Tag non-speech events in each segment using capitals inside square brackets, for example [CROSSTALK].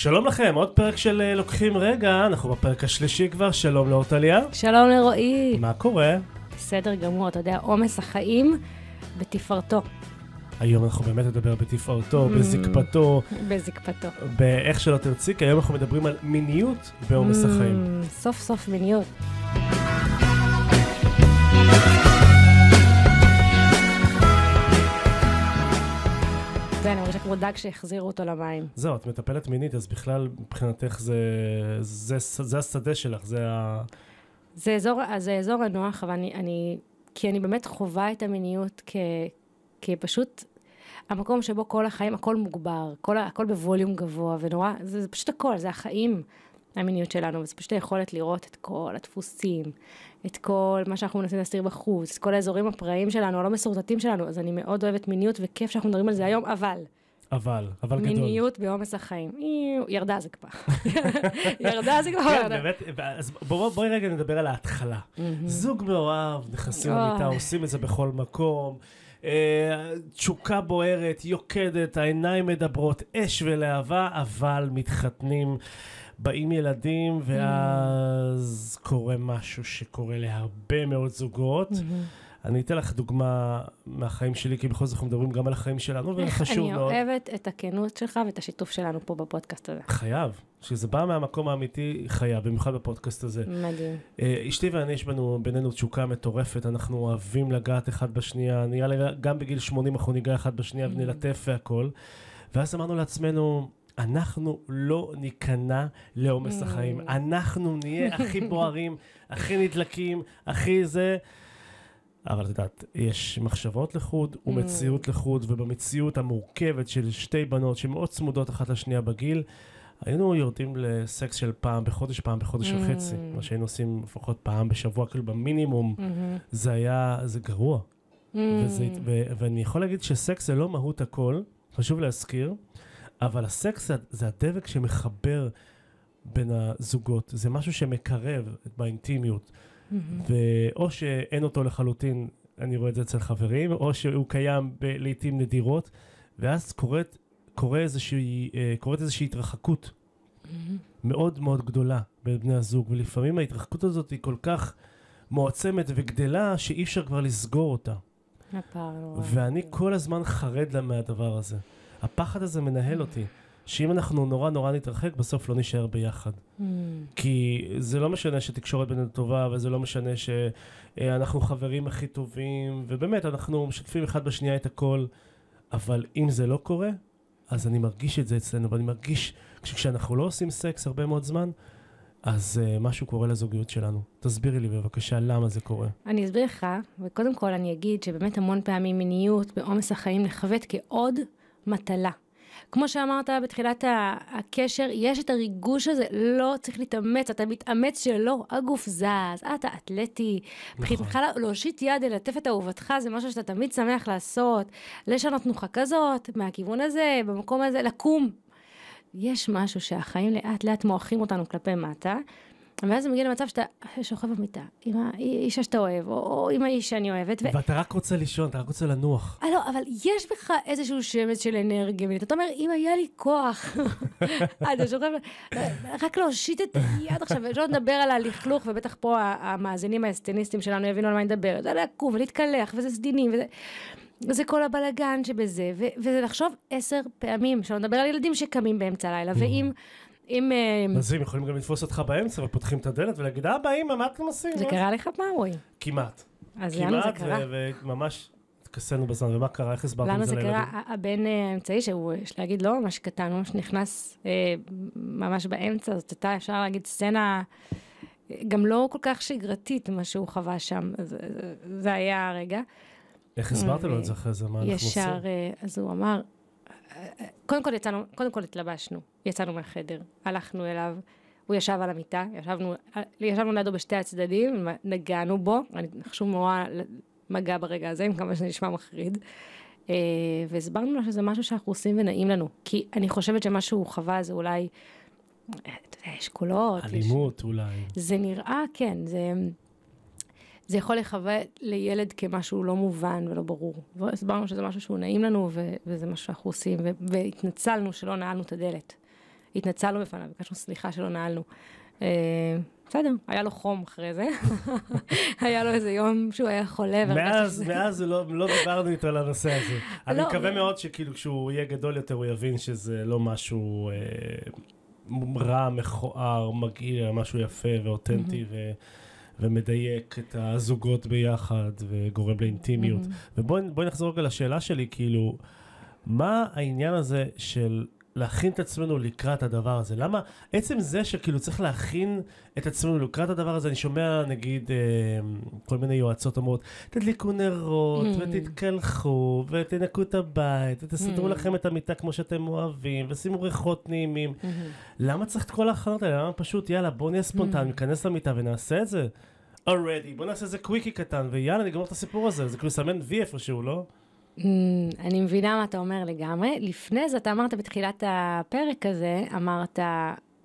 שלום לכם, עוד פרק של אה, לוקחים רגע, אנחנו בפרק השלישי כבר, שלום לאורטליה. שלום לרועי. מה קורה? בסדר גמור, אתה יודע, עומס החיים בתפארתו. היום אנחנו באמת נדבר בתפארתו, Mm. בזקפתו, בזקפתו. באיך שלא תרצי, כי היום אנחנו מדברים על מיניות בעומס החיים. Mm, סוף סוף מיניות. זה, אני מרגישה כמו דג שהחזירו אותו למים. זהו, את מטפלת מינית, אז בכלל מבחינתך זה, זה, זה השדה שלך, זה ה... זה אזור, אז זה אזור הנוח, אבל אני, אני, כי אני באמת חווה את המיניות כ, כפשוט המקום שבו כל החיים, הכל מוגבר, כל, הכל בווליום גבוה ונורא, זה, זה פשוט הכל, זה החיים, המיניות שלנו, וזה פשוט היכולת לראות את כל הדפוסים, את כל מה שאנחנו מנסים להסתיר בחוץ, את כל האזורים הפראיים שלנו, הלא מסורטטים שלנו, אז אני מאוד אוהבת מיניות, וכיף שאנחנו מדברים על זה היום, אבל, אבל, אבל גדול. מיניות בעומס החיים, ירדה זה כבר, [LAUGHS] ירדה זה כבר, כן. באמת, אז בוא, בואי רגע נדבר על ההתחלה. זוג מאוהב, נכנסים. למיטה, עושים את זה בכל מקום. אה, תשוקה בוערת, יוקדת, העיניים מדברות, אש ולהבה, אבל מתחתנים, באים ילדים, ואז קורה משהו שקורה להרבה מאוד זוגות. אני אתן לך דוגמה מהחיים שלי, כי בכל זאת אנחנו מדברים גם על החיים שלנו, וזה חשוב אני מאוד. אוהבת את הכנות שלך ואת השיתוף שלנו פה בפודקאסט הזה. חייב. כשזה בא מהמקום האמיתי, חייב, במיוחד בפודקאסט הזה. מדהים. אה, אשתי ואני, יש בנו, בינינו תשוקה מטורפת, אנחנו אוהבים לגעת אחד בשנייה, נראה לי גם בגיל 80 אנחנו ניגע אחד בשנייה Mm. ונלטף והכל. ואז אמרנו לעצמנו, אנחנו לא ניכנע לעומס Mm. החיים, אנחנו נהיה הכי [LAUGHS] בוערים, הכי נדלקים, הכי זה. אבל את יודעת, יש מחשבות לחוד Mm. ומציאות לחוד, ובמציאות המורכבת של שתי בנות שמאוד צמודות אחת לשנייה בגיל, היינו יורדים לסקס של פעם בחודש, פעם בחודש Mm. וחצי, מה שהיינו עושים לפחות פעם בשבוע, כאילו במינימום, מהמם. זה היה, זה גרוע. Mm. וזה, ו, ואני יכול להגיד שסקס זה לא מהות הכל, חשוב להזכיר, אבל הסקס זה, הדבק שמחבר בין הזוגות, זה משהו שמקרב באינטימיות. ואו שאין אותו לחלוטין, אני רואה את זה אצל חברים, או שהוא קיים ב- לעיתים נדירות, ואז קורית, קורה איזושהי, אה, קורית איזושהי התרחקות. מאוד מאוד גדולה בין בני הזוג, ולפעמים ההתרחקות הזאת היא כל כך מועצמת וגדלה, שאי אפשר כבר לסגור אותה. נורא. ואני כל הזמן חרד לה מהדבר הזה. הפחד הזה מנהל אותי, שאם אנחנו נורא נורא נתרחק, בסוף לא נישאר ביחד. מהמם. כי זה לא משנה שתקשורת בינינו טובה, וזה לא משנה שאנחנו חברים הכי טובים, ובאמת, אנחנו משתפים אחד בשנייה את הכל, אבל אם זה לא קורה, אז אני מרגיש את זה אצלנו, ואני מרגיש שכשאנחנו לא עושים סקס הרבה מאוד זמן, אז uh, משהו קורה לזוגיות שלנו. תסבירי לי בבקשה למה זה קורה. אני אסביר לך, וקודם כל אני אגיד שבאמת המון פעמים מיניות בעומס החיים נחווית כעוד מטלה. כמו שאמרת בתחילת הקשר, יש את הריגוש הזה, לא צריך להתאמץ, אתה מתאמץ שלא, הגוף זז, אתה אתלטי. מבחינתך להושיט יד, ללטף את אהובתך, זה משהו שאתה תמיד שמח לעשות. לשנות תנוחה כזאת, מהכיוון הזה, במקום הזה, לקום. יש משהו שהחיים לאט לאט מועכים אותנו כלפי מטה, ואז זה מגיע למצב שאתה שוכב במיטה עם האישה שאתה אוהב, או, או עם האיש שאני אוהבת, ו... ואתה רק רוצה לישון, אתה רק רוצה לנוח. אה, לא, אבל יש בך איזשהו שמץ של אנרגיה מינית. אתה אומר, אם היה לי כוח, [LAUGHS] אתה שוכב, רק להושיט את היד עכשיו, ולא נדבר על הלכלוך, ובטח פה המאזינים האסטניסטים שלנו יבינו על מה אני מדברת, זה לקום ולהתקלח, וזה סדינים, וזה... וזה כל הבלגן שבזה, ו- וזה לחשוב עשר פעמים, שלא נדבר על ילדים שקמים באמצע הלילה, ואם... אם... אה, אז הם יכולים גם לתפוס אותך באמצע ופותחים את הדלת ולהגיד, אבא, אמא, מה אתם עושים? זה קרה לך פעם, רועי? כמעט. אז לנו זה כמעט, קרה. ו- וממש התכסינו בזמן, ומה קרה? איך הסברתם את זה זה לילדים? קרה, ה- הבן אה, האמצעי, שהוא, יש להגיד, לא ממש קטן, ממש נכנס אה, ממש באמצע, זאת הייתה, אפשר להגיד, סצנה אה, גם לא כל כך שגרתית, מה שהוא חווה שם. זה, זה, זה היה הרגע. איך הסברת לו את זה אחרי זה? מה אנחנו עושים? ישר, אה, אז הוא אמר, אה, אה, קודם כל יצאנו, קודם כל התלבשנו, יצאנו מהחדר, הלכנו אליו, הוא ישב על המיטה, ישבנו, ישבנו לידו בשתי הצדדים, נגענו בו, אני חשוב נורא מגע ברגע הזה, עם כמה שזה נשמע מחריד. אה, והסברנו לו שזה משהו שאנחנו עושים ונעים לנו, כי אני חושבת שמה שהוא חווה זה אולי, אתה יודע, יש קולות. יש- אלימות אולי. זה נראה, כן, זה, זה יכול לחווה לילד כמשהו לא מובן ולא ברור. והסברנו שזה משהו שהוא נעים לנו, ו, וזה משהו שאנחנו עושים, ו, והתנצלנו שלא נעלנו את הדלת. התנצלנו בפניו, ביקשנו סליחה שלא נעלנו. אה, בסדר, היה לו חום אחרי זה. [LAUGHS] היה לו איזה יום שהוא היה חולה. מאז, מאז לא, לא דיברנו איתו על הנושא הזה. אני לא. מקווה מאוד שכאילו כשהוא יהיה גדול יותר הוא יבין שזה לא משהו אה, רע, מכוער, מגעיל, אלא משהו יפה ואותנטי ו... ומדייק את הזוגות ביחד וגורם לאינטימיות. ובואי נחזור רגע לשאלה שלי, כאילו, מה העניין הזה של להכין את עצמנו לקראת הדבר הזה? למה עצם זה שכאילו צריך להכין את עצמנו לקראת הדבר הזה, אני שומע נגיד אה, כל מיני יועצות אומרות, תדליקו נרות Mm. ותתקלחו ותנקו את הבית ותסדרו Mm. לכם את המיטה כמו שאתם אוהבים ושימו ריחות נעימים. למה צריך את כל ההכנות האלה? למה פשוט יאללה בוא נהיה ספונטן, Mm. ניכנס למיטה ונעשה את זה? already, בוא נעשה איזה קוויקי קטן ויאללה נגמור את הסיפור הזה, זה כאילו לסמן וי איפשהו, לא? ממ, אני מבינה מה אתה אומר לגמרי. לפני זה, אתה אמרת בתחילת הפרק הזה, אמרת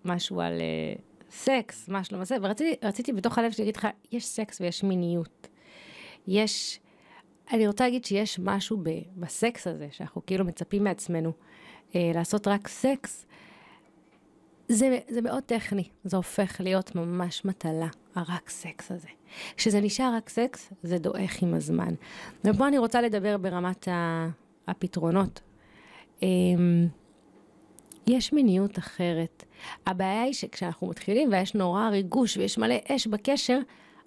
משהו על אה, סקס, מה שלום הזה, ורציתי בתוך הלב שלי להגיד לך, יש סקס ויש מיניות. יש, אני רוצה להגיד שיש משהו ב, בסקס הזה, שאנחנו כאילו מצפים מעצמנו אה, לעשות רק סקס, זה, זה מאוד טכני, זה הופך להיות ממש מטלה, הרק סקס הזה. כשזה נשאר רק סקס, זה דועך עם הזמן. ופה אני רוצה לדבר ברמת הפתרונות. אמ, יש מיניות אחרת. הבעיה היא שכשאנחנו מתחילים ויש נורא ריגוש ויש מלא אש בקשר,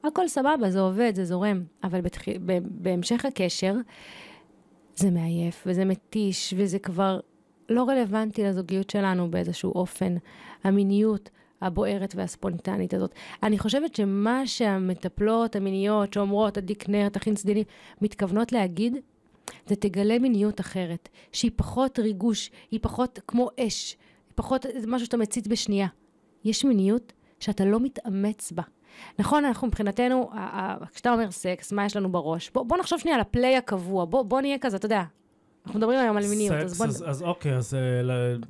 הכל סבבה, זה עובד, זה זורם. אבל בתח... בהמשך הקשר, זה מעייף וזה מתיש וזה כבר לא רלוונטי לזוגיות שלנו באיזשהו אופן. המיניות הבוערת והספונטנית הזאת. אני חושבת שמה שהמטפלות המיניות שאומרות, תדליק נר, תכין סדינים, מתכוונות להגיד, זה תגלה מיניות אחרת, שהיא פחות ריגוש, היא פחות כמו אש, היא פחות משהו שאתה מצית בשנייה. יש מיניות שאתה לא מתאמץ בה. נכון, אנחנו מבחינתנו, כשאתה אומר סקס, מה יש לנו בראש? בוא, בוא נחשוב שנייה על הפליי הקבוע, בוא, בוא נהיה כזה, אתה יודע, אנחנו מדברים היום על מיניות, אז בוא אז, אז אוקיי, אז אה,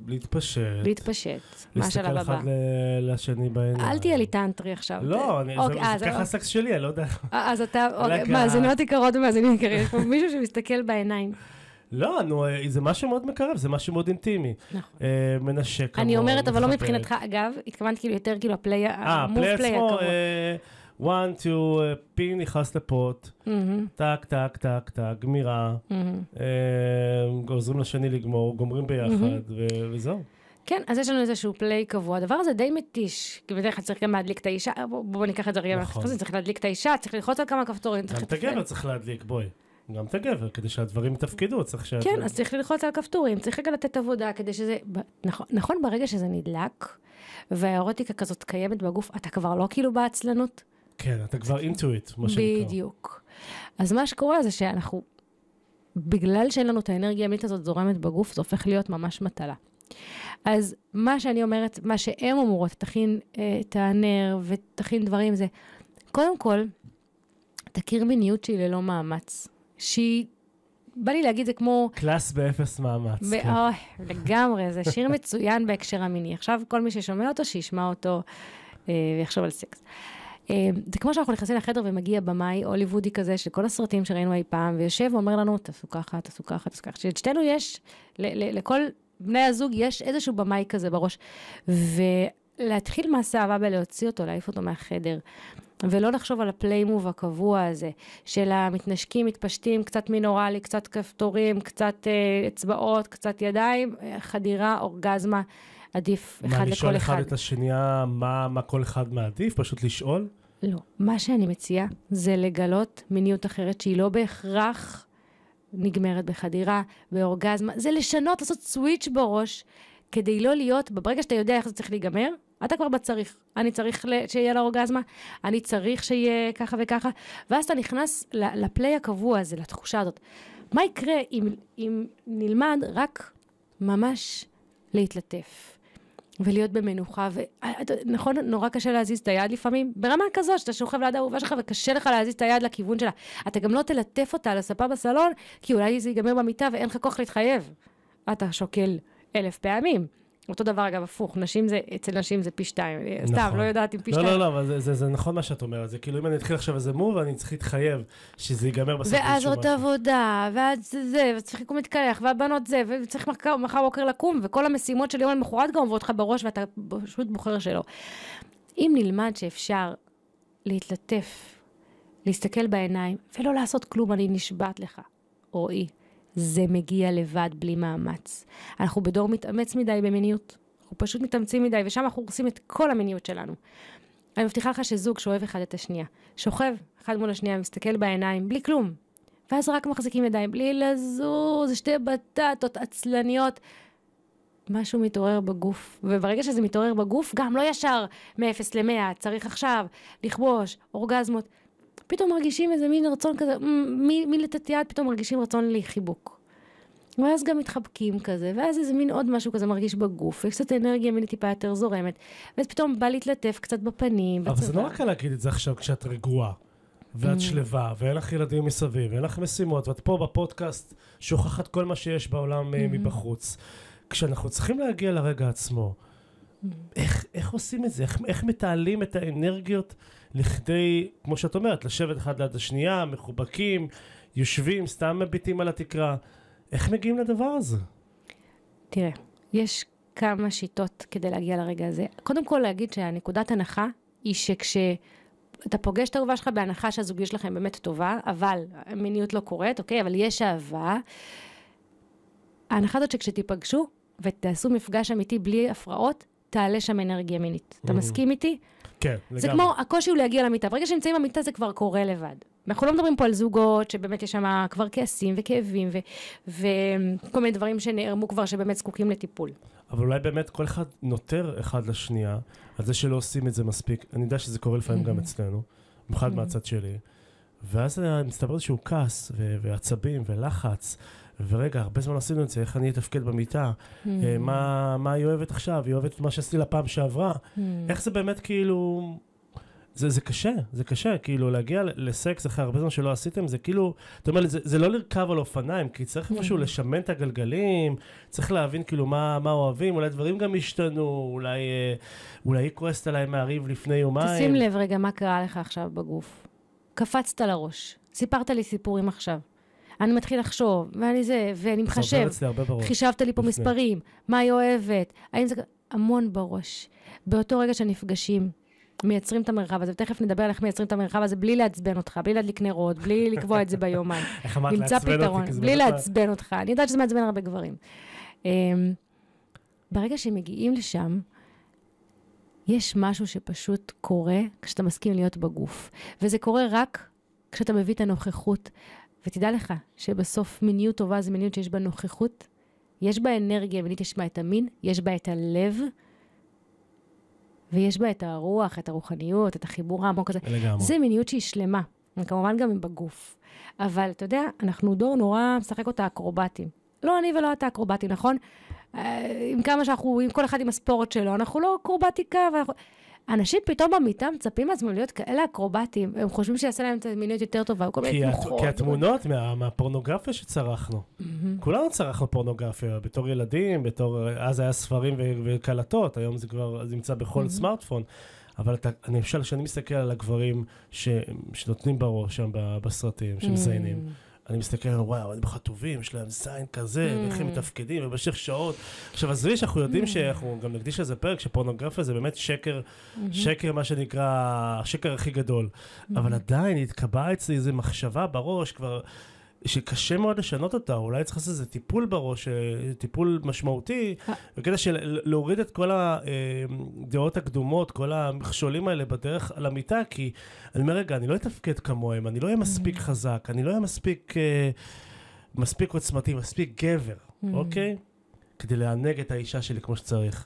להתפשט. להתפשט. מה להסתכל השלב אחד הבא? ל- לשני בעיניים. אל תהיה לי טנטרי עכשיו. לא, אני- אוקיי, זה- זה זה- ככה הסקס שלי, אני לא יודע. אה, אז אתה, [LAUGHS] אוקיי. מאזינות יקרות ומאזינים יקרים, יש פה מישהו שמסתכל בעיניים. [LAUGHS] לא, נו, אה, זה משהו מאוד מקרב, זה משהו מאוד אינטימי. נכון. אה, מנשק אני המון, אומרת, אבל לא. מבחינתך, אגב, התכוונת כאילו יותר כאילו הפליי, המוב פליי פליי עצמו, הקבוע. אה, אה, פין נכנס לפוט, טק, טק, טק, טק, גמירה, מהמם. אה, עוזרים לשני לגמור, גומרים ביחד, וזהו. כן, אז יש לנו איזשהו play קבוע. הדבר הזה די מתיש, כי בדרך כלל צריך גם להדליק את האישה, בוא בוא ניקח את זה רגע, נכון. צריך להדליק את האישה, צריך ללחוץ על כמה כפתורים, צריך גם את לתפעל. הגבר צריך להדליק, בואי. גם את הגבר, כדי שהדברים יתפקדו, צריך ש... כן, אז צריך ללחוץ על כפתורים, צריך רגע לתת עבודה כדי שזה... נכון, נכון ברגע שזה נדלק, והאירוטיקה כזאת קיימת בגוף, אתה כבר לא כאילו בעצלנות? כן, אתה כבר it, מה שנקרא. בדיוק. אז מה שקורה זה שאנחנו, בגלל שאין לנו את האנרגיה המינית הזאת זורמת בגוף, זה הופך להיות ממש מטלה. אז מה שאני אומרת, מה שהן אומרות, תכין אה, את הנר ותכין דברים, זה קודם כל, תכיר מיניות שהיא ללא מאמץ. שהיא, בא לי להגיד, זה כמו קלאס באפס מאמץ. ו- כן. אוי, לגמרי, זה שיר מצוין בהקשר המיני. עכשיו, כל מי ששומע אותו, שישמע אותו אה, ויחשוב על סקס. אה, זה כמו שאנחנו נכנסים לחדר ומגיע במאי הוליוודי כזה, של כל הסרטים שראינו אי פעם, ויושב ואומר לנו, תעשו ככה, תעשו ככה, תעשו ככה. שלשתנו יש, לכל בני הזוג יש איזשהו במאי כזה בראש. ולהתחיל מעשה אהבה בלהוציא אותו, להעיף אותו מהחדר. ולא לחשוב על הפליימוב הקבוע הזה, של המתנשקים, מתפשטים, קצת מינורלי, קצת כפתורים, קצת אה, אצבעות, קצת ידיים, אה, חדירה, אורגזמה, עדיף אחד מה, לכל לשאול אחד אחד. את השנייה מה מה כל אחד מעדיף? פשוט לשאול? לא. מה שאני מציעה זה לגלות מיניות אחרת שהיא לא בהכרח נגמרת בחדירה, באורגזמה, זה לשנות, לעשות סוויץ' בראש, כדי לא להיות, ברגע שאתה יודע איך זה צריך להיגמר, אתה כבר בצריך. אני צריך שיהיה לה אורגזמה, אני צריך שיהיה ככה וככה, ואז אתה נכנס לפליי הקבוע הזה, לתחושה הזאת. מה יקרה אם, אם נלמד רק ממש להתלטף? ולהיות במנוחה, ונכון, נורא קשה להזיז את היד לפעמים, ברמה כזאת שאתה שוכב ליד האהובה שלך וקשה לך להזיז את היד לכיוון שלה. אתה גם לא תלטף אותה על הספה בסלון, כי אולי זה ייגמר במיטה ואין לך כוח להתחייב. אתה שוקל אלף פעמים. אותו דבר, אגב, הפוך, נשים זה, אצל נשים זה פי שתיים. סתם, נכון. לא יודעת אם פי לא, שתיים. לא, לא, אבל זה- זה זה נכון מה שאת אומרת. זה כאילו אם אני אתחיל עכשיו איזה מוב, אני צריך להתחייב שזה ייגמר בסוף. ואז עוד משהו. עבודה, ואז זה, וצריך לקום להתקלח, והבנות זה, וצריך מחר, מחר בוקר לקום, וכל המשימות של יום למחרת גם עוברות לך בראש, ואתה פשוט בוחר שלא. אם נלמד שאפשר להתלטף, להסתכל בעיניים, ולא לעשות כלום, אני נשבעת לך, רועי, זה מגיע לבד, בלי מאמץ. אנחנו בדור מתאמץ מדי במיניות. אנחנו פשוט מתאמצים מדי, ושם אנחנו הורסים את כל המיניות שלנו. אני מבטיחה לך שזוג שאוהב אחד את השנייה, שוכב אחד מול השנייה, מסתכל בעיניים, בלי כלום. ואז רק מחזיקים ידיים, בלי לזוז, שתי בטטות עצלניות. משהו מתעורר בגוף, וברגע שזה מתעורר בגוף, גם לא ישר מ-0 ל-100, צריך עכשיו לכבוש, אורגזמות. פתאום מרגישים איזה מין רצון כזה, מלתת יד, פתאום מרגישים רצון לחיבוק. ואז גם מתחבקים כזה, ואז איזה מין עוד משהו כזה מרגיש בגוף, יש קצת אנרגיה מינית טיפה יותר זורמת, ואז פתאום בא להתלטף קצת בפנים, אבל זה בצבא. נורא קל להגיד את זה עכשיו כשאת רגועה. ואת שלווה, ואין לך ילדים מסביב, ואין לך משימות, ואת פה בפודקאסט שוכחת כל מה שיש בעולם אה, מבחוץ. כשאנחנו צריכים להגיע לרגע עצמו, איך, איך עושים את זה? איך, איך מתעלים את האנרגיות לכדי, כמו שאת אומרת, לשבת אחד ליד השנייה, מחובקים, יושבים, סתם מביטים על התקרה. איך מגיעים לדבר הזה? תראה, יש כמה שיטות כדי להגיע לרגע הזה. קודם כל להגיד שהנקודת הנחה היא שכשאתה פוגש את האהובה שלך בהנחה שהזוגיות שלכם באמת טובה, אבל המיניות לא קורית, אוקיי? אבל יש אהבה. ההנחה הזאת שכשתיפגשו ותעשו מפגש אמיתי בלי הפרעות, תעלה שם אנרגיה מינית. אתה Mhm. מסכים איתי? כן, זה כמו, הקושי הוא להגיע למיטה. ברגע שנמצאים במיטה זה כבר קורה לבד. אנחנו לא מדברים פה על זוגות שבאמת יש שם כבר כעסים וכאבים ו- וכל מיני דברים שנערמו כבר שבאמת זקוקים לטיפול. אבל אולי באמת כל אחד נותר אחד לשנייה על זה שלא עושים את זה מספיק. אני יודע שזה קורה לפעמים גם אצלנו, במיוחד מהצד שלי. ואז אה, מסתבר איזשהו כעס ו- ועצבים ולחץ. ורגע, הרבה זמן עשינו את זה, איך אני אתפקד במיטה? אה, מה, מה היא אוהבת עכשיו? היא אוהבת את מה שעשיתי לה פעם שעברה? איך זה באמת כאילו... זה, זה קשה, זה קשה, כאילו להגיע לסקס אחרי הרבה זמן שלא עשיתם, זה כאילו, אתה אומר לי, זה, זה לא לרכב על אופניים, כי צריך איפשהו לשמן את הגלגלים, צריך להבין כאילו מה, מה אוהבים, אולי דברים גם השתנו, אולי, אה, אולי היא כועסת עליי מהריב לפני יומיים. תשים לב רגע מה קרה לך עכשיו בגוף. קפצת לראש, סיפרת לי סיפורים עכשיו. אני מתחיל לחשוב, ואני זה, ואני מחשב. חישבת לי פה לפני. מספרים, מה היא אוהבת, האם זה... המון בראש. באותו רגע שנפגשים, מייצרים את המרחב הזה, ותכף נדבר על איך מייצרים את המרחב הזה בלי לעצבן אותך, בלי להדליק נרות, בלי לקבוע את זה ביומן. [LAUGHS] איך אמרת נמצא לעצבן אותי? פתרון, כי זה בלי לעצבן אותך. אני יודעת שזה מעצבן הרבה גברים. אמ, ברגע שמגיעים לשם, יש משהו שפשוט קורה כשאתה מסכים להיות בגוף. וזה קורה רק כשאתה מביא את הנוכחות. ותדע לך שבסוף מיניות טובה זה מיניות שיש בה נוכחות, יש בה אנרגיה מינית, יש בה את המין, יש בה את הלב, ויש בה את הרוח, את הרוחניות, את החיבור העמוק הזה. לגמרי. זה מיניות שהיא שלמה, וכמובן גם בגוף. אבל אתה יודע, אנחנו דור נורא משחק אותה אקרובטים. לא אני ולא אתה אקרובטים, נכון? אה, עם כמה שאנחנו, עם כל אחד עם הספורט שלו, אנחנו לא אקרובטיקה, ואנחנו... אנשים פתאום במיטה מצפים לעצמם להיות כאלה אקרובטים, הם חושבים שיעשה להם את המיניות יותר טובה, כל מיני תנוחות. כי התמונות מה, מהפורנוגרפיה שצרכנו, כולנו צרכנו פורנוגרפיה בתור ילדים, בתור, אז היה ספרים ו- וקלטות, היום זה כבר זה נמצא בכל סמארטפון. אבל אתה, אני למשל, כשאני מסתכל על הגברים ש, שנותנים בראש שם בסרטים, שמזיינים, אני מסתכל וואו, הם חטובים, יש להם זין כזה, ואיך הם מתפקדים, ובמשך שעות. עכשיו, עזבי שאנחנו יודעים שאנחנו גם נקדיש לזה פרק, שפורנוגרפיה זה באמת שקר, שקר, מה שנקרא, השקר הכי גדול. אבל עדיין התקבעה אצלי איזו מחשבה בראש כבר, שקשה מאוד לשנות אותה, אולי צריך לעשות איזה טיפול בראש, אה, טיפול משמעותי, אה. בקטע של להוריד את כל הדעות הקדומות, כל המכשולים האלה בדרך על המיטה, כי אני אומר, רגע, אני לא אתפקד כמוהם, אני לא אהיה מספיק חזק, אני לא אהיה מספיק, אה, מספיק עוצמתי, מספיק גבר, אוקיי? כדי לענג את האישה שלי כמו שצריך.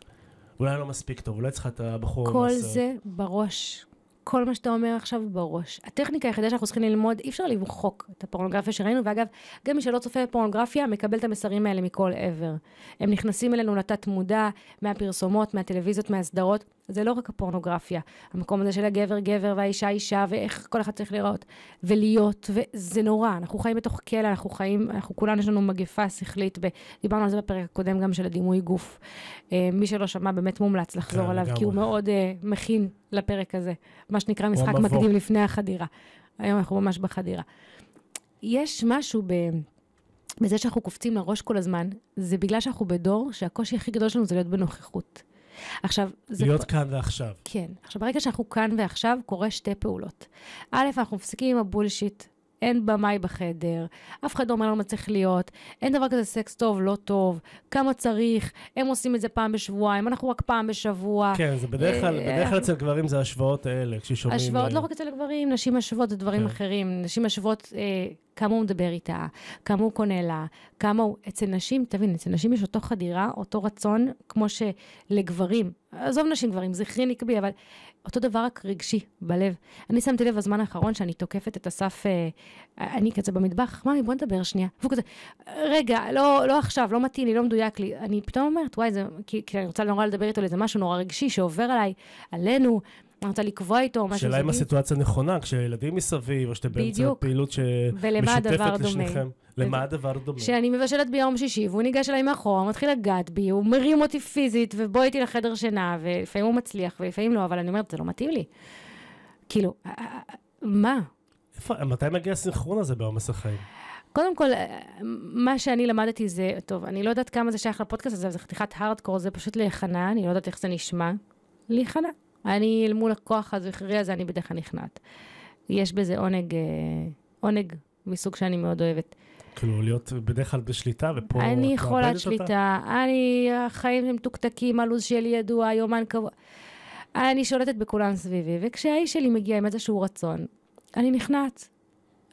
אולי לא מספיק טוב, אולי צריכה את הבחור כל מהסרט. זה בראש. כל מה שאתה אומר עכשיו בראש. הטכניקה היחידה שאנחנו צריכים ללמוד, אי אפשר למחוק את הפורנוגרפיה שראינו, ואגב, גם מי שלא צופה בפורנוגרפיה, מקבל את המסרים האלה מכל עבר. הם נכנסים אלינו לתת מודע, מהפרסומות, מהטלוויזיות, מהסדרות. זה לא רק הפורנוגרפיה, המקום הזה של הגבר גבר והאישה אישה, ואיך כל אחד צריך לראות, ולהיות, וזה נורא, אנחנו חיים בתוך כלא, אנחנו חיים, אנחנו כולנו יש לנו מגפה שכלית, דיברנו על זה בפרק הקודם גם של הדימוי גוף. אה, מי שלא שמע, באמת מומלץ לחזור כן, עליו. כי הוא מאוד uh, מכין לפרק הזה, מה שנקרא משחק. מקדים לפני החדירה. היום אנחנו ממש בחדירה. יש משהו ב... בזה שאנחנו קופצים לראש כל הזמן, זה בגלל שאנחנו בדור שהקושי הכי גדול שלנו זה להיות בנוכחות. עכשיו, זה... להיות כאן ועכשיו. כן. עכשיו, ברגע שאנחנו כאן ועכשיו, קורה שתי פעולות. א', אנחנו מפסיקים עם הבולשיט, אין במאי בחדר, אף אחד לא אומר לנו מה צריך להיות, אין דבר כזה סקס טוב, לא טוב, כמה צריך, הם עושים את זה פעם בשבועיים, אנחנו רק פעם בשבוע. כן, זה בדרך כלל, אה, בדרך כלל אצל גברים זה ההשוואות האלה, כששומעים... השוואות אה, לא רק אצל הגברים, נשים משוות זה דברים כן. אחרים. נשים משוות אה, כמה הוא מדבר איתה, כמה הוא קונה לה, כמה הוא... אצל נשים, תבין, אצל נשים יש אותו חדירה, אותו רצון, כמו שלגברים, עזוב נשים גברים, זכרי נקבי, אבל אותו דבר רק רגשי, בלב. אני שמתי לב בזמן האחרון שאני תוקפת את אסף, אה, אני כזה במטבח, ממי, בוא נדבר שנייה. והוא כזה, רגע, לא, לא עכשיו, לא מתאים לי, לא מדויק לי. אני פתאום אומרת, וואי, זה, כי, כי אני רוצה נורא לדבר איתו על איזה משהו נורא רגשי שעובר עליי, עלינו, אני רוצה לקבוע איתו משהו שאלה אם. הסיטואציה נכונה, כשילדים מסביב, או שאתם באמצע בדיוק. פעילות ולמה הדבר שמשותפת דומה? למה הדבר דומה? שאני מבשלת ביום שישי, והוא ניגש אליי מאחורה, הוא מתחיל לגעת בי, הוא מרים אותי פיזית, ובוא איתי לחדר שינה, ולפעמים הוא מצליח, ולפעמים לא, אבל אני אומרת, זה לא מתאים לי. כאילו, אה, אה, מה? איפה, מתי מגיע הסנכרון הזה בעומס החיים? קודם כל, אה, מה שאני למדתי זה, טוב, אני לא יודעת כמה זה שייך לפודקאסט הזה, זה חתיכת הארדקור, זה פשוט להיכנע, אני לא יודעת איך זה נשמע. להיכנע. אני, אל מול הכוח הזכרי הזה, אני בדרך כלל נכנעת. יש בזה עונג, אה, עונג מסוג שאני מאוד אוהבת. כאילו, להיות בדרך כלל בשליטה, ופה את אני מאבדת חולת אותה? שליטה, אני, החיים הם מתוקתקים, הלו"ז שלי ידוע, יומן קבוע. אני שולטת בכולם סביבי, וכשהאיש שלי מגיע עם איזשהו רצון, אני נכנעת.